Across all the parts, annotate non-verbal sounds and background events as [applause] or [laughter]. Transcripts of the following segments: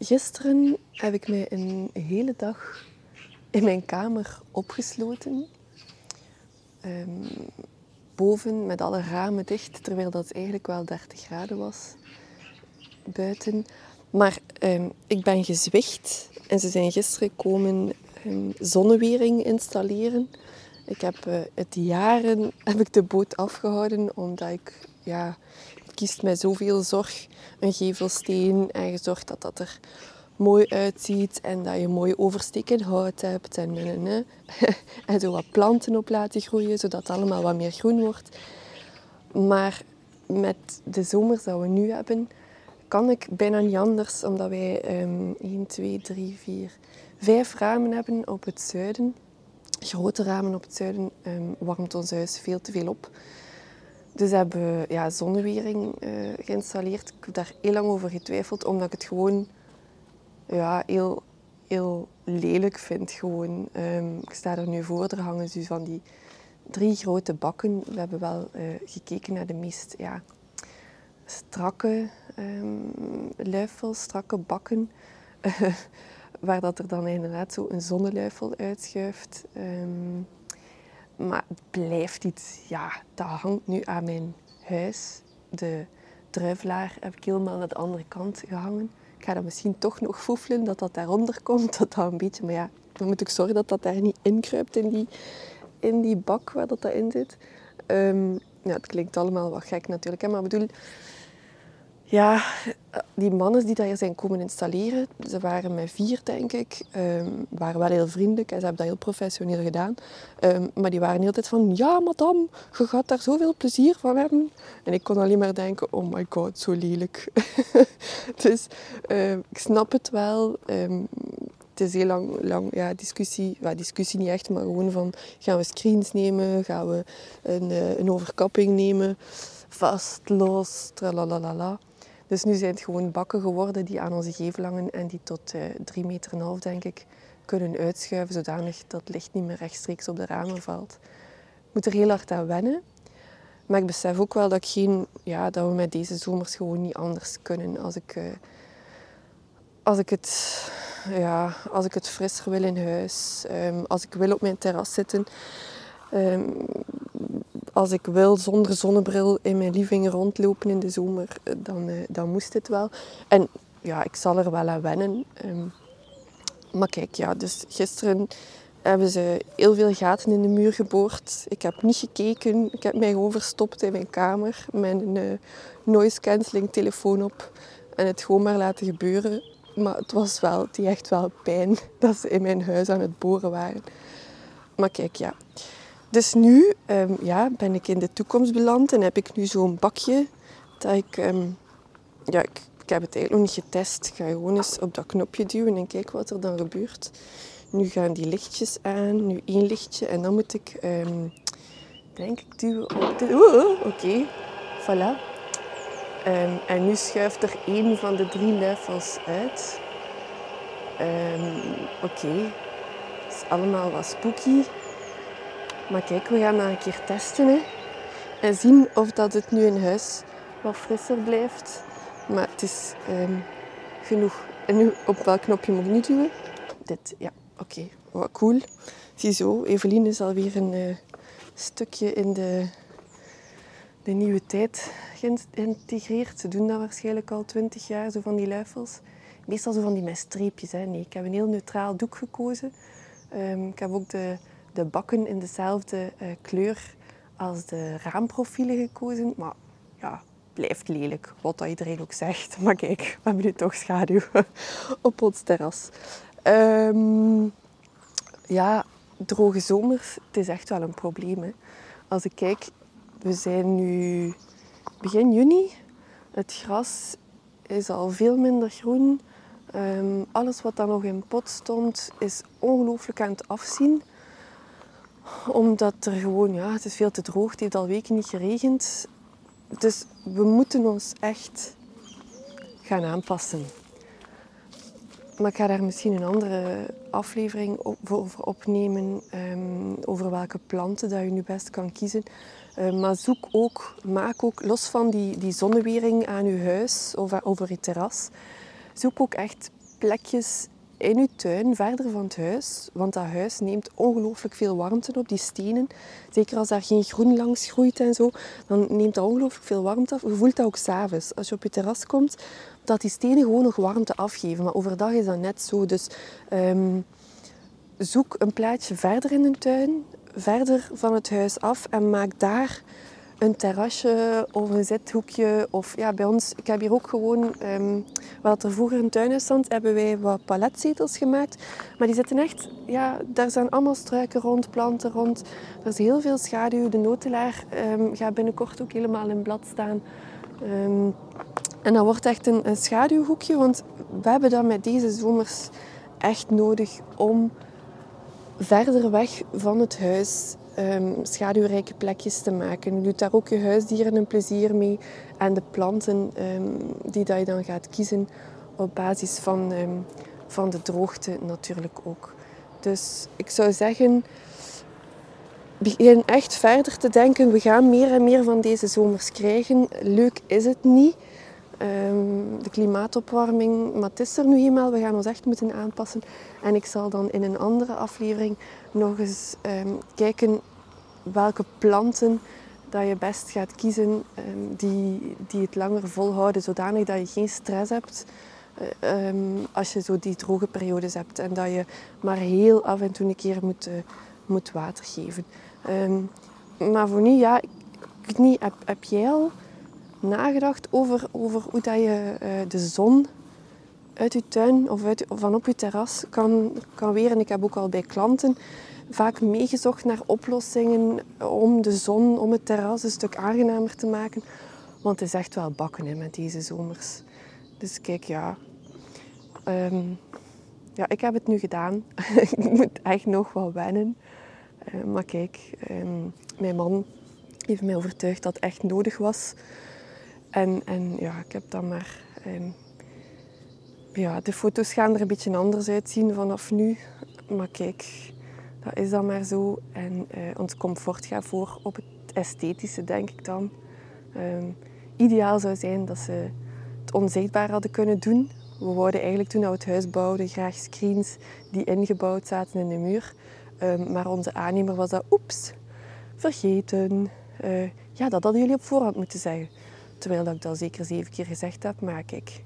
Gisteren heb ik mij een hele dag in mijn kamer opgesloten. Ehm, boven met alle ramen dicht, terwijl dat eigenlijk wel 30 graden was buiten. Maar ehm, ik ben gezwicht en ze zijn gisteren komen um, zonnewering installeren. Ik heb uh, het jaren heb ik de boot afgehouden omdat ik ja, kiest met zoveel zorg een gevelsteen en gezorgd dat dat er mooi uitziet en dat je mooi oversteken hout hebt en, en, [laughs] en, zo wat planten op laten groeien, zodat het allemaal wat meer groen wordt. Maar met de zomers dat we nu hebben, kan ik bijna niet anders, omdat wij um, 1, 2, 3, 4, 5 ramen hebben op het zuiden. Grote ramen op het zuiden um, warmt ons huis veel te veel op. Dus hebben we ja, zonnewering uh, geïnstalleerd. Ik heb daar heel lang over getwijfeld, omdat ik het gewoon ja, heel, heel lelijk vind. Gewoon. Um, ik sta er nu voor, er hangen dus van die drie grote bakken. We hebben wel uh, gekeken naar de meest ja, strakke um, luifels, strakke bakken. [laughs] Waar dat er dan inderdaad zo een zonneluifel uitschuift. Um, maar het blijft iets, ja, dat hangt nu aan mijn huis. De druivelaar heb ik helemaal naar de andere kant gehangen. Ik ga dat misschien toch nog foefelen, dat dat daaronder komt. Dat dat een beetje, maar ja, dan moet ik zorgen dat dat daar niet inkruipt in die, in die bak waar dat, dat in zit. Um, ja, het klinkt allemaal wat gek natuurlijk, hè, maar ik bedoel, ja, die mannen die daar zijn komen installeren, ze waren met vier, denk ik. Um, waren wel heel vriendelijk en ze hebben dat heel professioneel gedaan. Um, maar die waren heel tijd van, ja madame, je gaat daar zoveel plezier van hebben. En ik kon alleen maar denken, oh my god, zo lelijk. [laughs] dus uh, ik snap het wel. Het is heel lang, lang ja, discussie, ja, discussie niet echt, maar gewoon van, gaan we screens nemen, gaan we een, uh, een overkapping nemen, vast, los, tralalala. Dus nu zijn het gewoon bakken geworden die aan onze gevel hangen en die tot uh, drie meter en half, denk ik, kunnen uitschuiven, zodanig dat licht niet meer rechtstreeks op de ramen valt. Ik moet er heel hard aan wennen. Maar ik besef ook wel dat, ik geen, ja, dat we met deze zomers gewoon niet anders kunnen. Als ik, uh, als ik, het, ja, als ik het frisser wil in huis, um, als ik wil op mijn terras zitten, um, als ik wil zonder zonnebril in mijn living rondlopen in de zomer, eh, dan, uh, dan moest het wel. En ja, ik zal er wel aan wennen. Um, maar kijk, ja, dus gisteren hebben ze heel veel gaten in de muur geboord. Ik heb niet gekeken. Ik heb mij gewoon verstopt in mijn kamer een uh, noise cancelling telefoon op. En het gewoon maar laten gebeuren. Maar het was wel, die echt wel pijn [laughs] dat ze in mijn huis aan het boren waren. Maar kijk, ja. Dus nu um, ja, ben ik in de toekomst beland en heb ik nu zo'n bakje dat ik... Um, ja, ik, ik, heb het eigenlijk nog niet getest. Ik ga gewoon eens op dat knopje duwen en kijk wat er dan gebeurt. Nu gaan die lichtjes aan, nu één lichtje en dan moet ik, um, denk ik, duwen op oké, voilà. en nu schuift er één van de drie luifels uit. oké, okay. het is allemaal wat spooky. Maar kijk, we gaan dat een keer testen. Hè. En zien of dat het nu in huis wat frisser blijft. Maar het is um, genoeg. En nu, op welk knopje moet ik nu duwen? Dit, ja. Oké, wat cool. Ziezo, Evelien is alweer een uh, stukje in de, de nieuwe tijd geïntegreerd. Ze doen dat waarschijnlijk al twintig jaar, zo van die luifels. Meestal zo van die met streepjes. Hè. Nee, ik heb een heel neutraal doek gekozen. Um, ik heb ook de de bakken in dezelfde uh, kleur als de raamprofielen gekozen. Maar ja, blijft lelijk, wat dat iedereen ook zegt. [laughs] Maar kijk, we hebben nu toch schaduw [laughs] op ons terras. Um, ja, droge zomers, het is echt wel een probleem. Hè. Als ik kijk, we zijn nu begin juni. Het gras is al veel minder groen. Um, alles wat dan nog in pot stond, is ongelooflijk aan het afzien omdat er gewoon, ja, het is veel te droog. Het heeft al weken niet geregend. Dus we moeten ons echt gaan aanpassen. Maar ik ga daar misschien een andere aflevering over opnemen. Um, over welke planten dat je nu best kan kiezen. Um, maar zoek ook, maak ook, los van die, die zonnewering aan je huis of over je terras, zoek ook echt plekjes in je tuin, verder van het huis. Want dat huis neemt ongelooflijk veel warmte op, die stenen. Zeker als daar geen groen langs groeit en zo, dan neemt dat ongelooflijk veel warmte af. Je voelt dat ook s'avonds. Als je op je terras komt, dat die stenen gewoon nog warmte afgeven. Maar overdag is dat net zo. Dus ehm, zoek een plaatsje verder in de tuin, verder van het huis af en maak daar een terrasje of een zithoekje. Of ja, bij ons, ik heb hier ook gewoon, um, wat er vroeger een tuin stond, hebben wij wat paletzetels gemaakt. Maar die zitten echt, ja, daar zijn allemaal struiken rond, planten rond. Er is heel veel schaduw. De notelaar um, gaat binnenkort ook helemaal in blad staan. Um, en dat wordt echt een, een schaduwhoekje, want we hebben dat met deze zomers echt nodig om verder weg van het huis um, schaduwrijke plekjes te maken. Je doet daar ook je huisdieren een plezier mee en de planten um, die dat je dan gaat kiezen op basis van, um, van de droogte natuurlijk ook. Dus ik zou zeggen, begin echt verder te denken. We gaan meer en meer van deze zomers krijgen. Leuk is het niet. De klimaatopwarming, maar het is er nu eenmaal. We gaan ons echt moeten aanpassen. En ik zal dan in een andere aflevering nog eens kijken welke planten dat je best gaat kiezen um, die, die het langer volhouden, zodanig dat je geen stress hebt uh, als je zo die droge periodes hebt. En dat je maar heel af en toe een keer moet, uh, moet water geven. maar voor nu, ja, ik niet, heb, heb jij al nagedacht over, over hoe dat je uh, de zon uit je tuin of, uit, van op je terras kan, kan weren. Ik heb ook al bij klanten vaak meegezocht naar oplossingen om de zon, om het terras een stuk aangenamer te maken. Want het is echt wel bakken hè, met deze zomers. Dus kijk, ja. Um, ja, ik heb het nu gedaan. [laughs] ik moet echt nog wel wennen. Uh, maar kijk, um, mijn man heeft mij overtuigd dat het echt nodig was. En, en ja, ik heb dan maar... Um, ja, de foto's gaan er een beetje anders uitzien vanaf nu. Maar kijk, dat is dan maar zo. En uh, ons comfort gaat voor op het esthetische, denk ik dan. Um, ideaal zou zijn dat ze het onzichtbaar hadden kunnen doen. We wouden eigenlijk toen we het huis bouwden graag screens die ingebouwd zaten in de muur. Um, maar onze aannemer was dat, oeps, vergeten. Uh, ja, dat hadden jullie op voorhand moeten zeggen. Terwijl dat ik dat zeker zeven keer gezegd heb, maar kijk,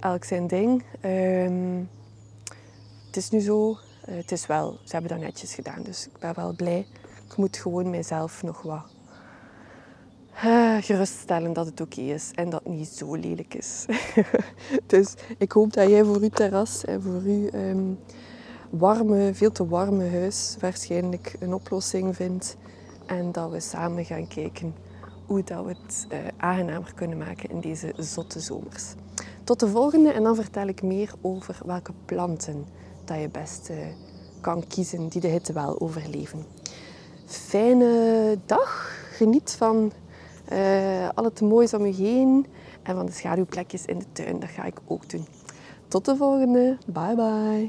elk zijn ding. Um, het is nu zo, uh, het is wel, ze hebben dat netjes gedaan, dus ik ben wel blij. Ik moet gewoon mijzelf nog wat uh, geruststellen dat het oké is en dat het niet zo lelijk is. [laughs] dus ik hoop dat jij voor uw terras en voor uw um, warme, veel te warme huis waarschijnlijk een oplossing vindt. En dat we samen gaan kijken hoe dat we het uh, aangenamer kunnen maken in deze zotte zomers. Tot de volgende en dan vertel ik meer over welke planten dat je best uh, kan kiezen die de hitte wel overleven. Fijne dag. Geniet van uh, al het moois om je heen en van de schaduwplekjes in de tuin. Dat ga ik ook doen. Tot de volgende. Bye bye.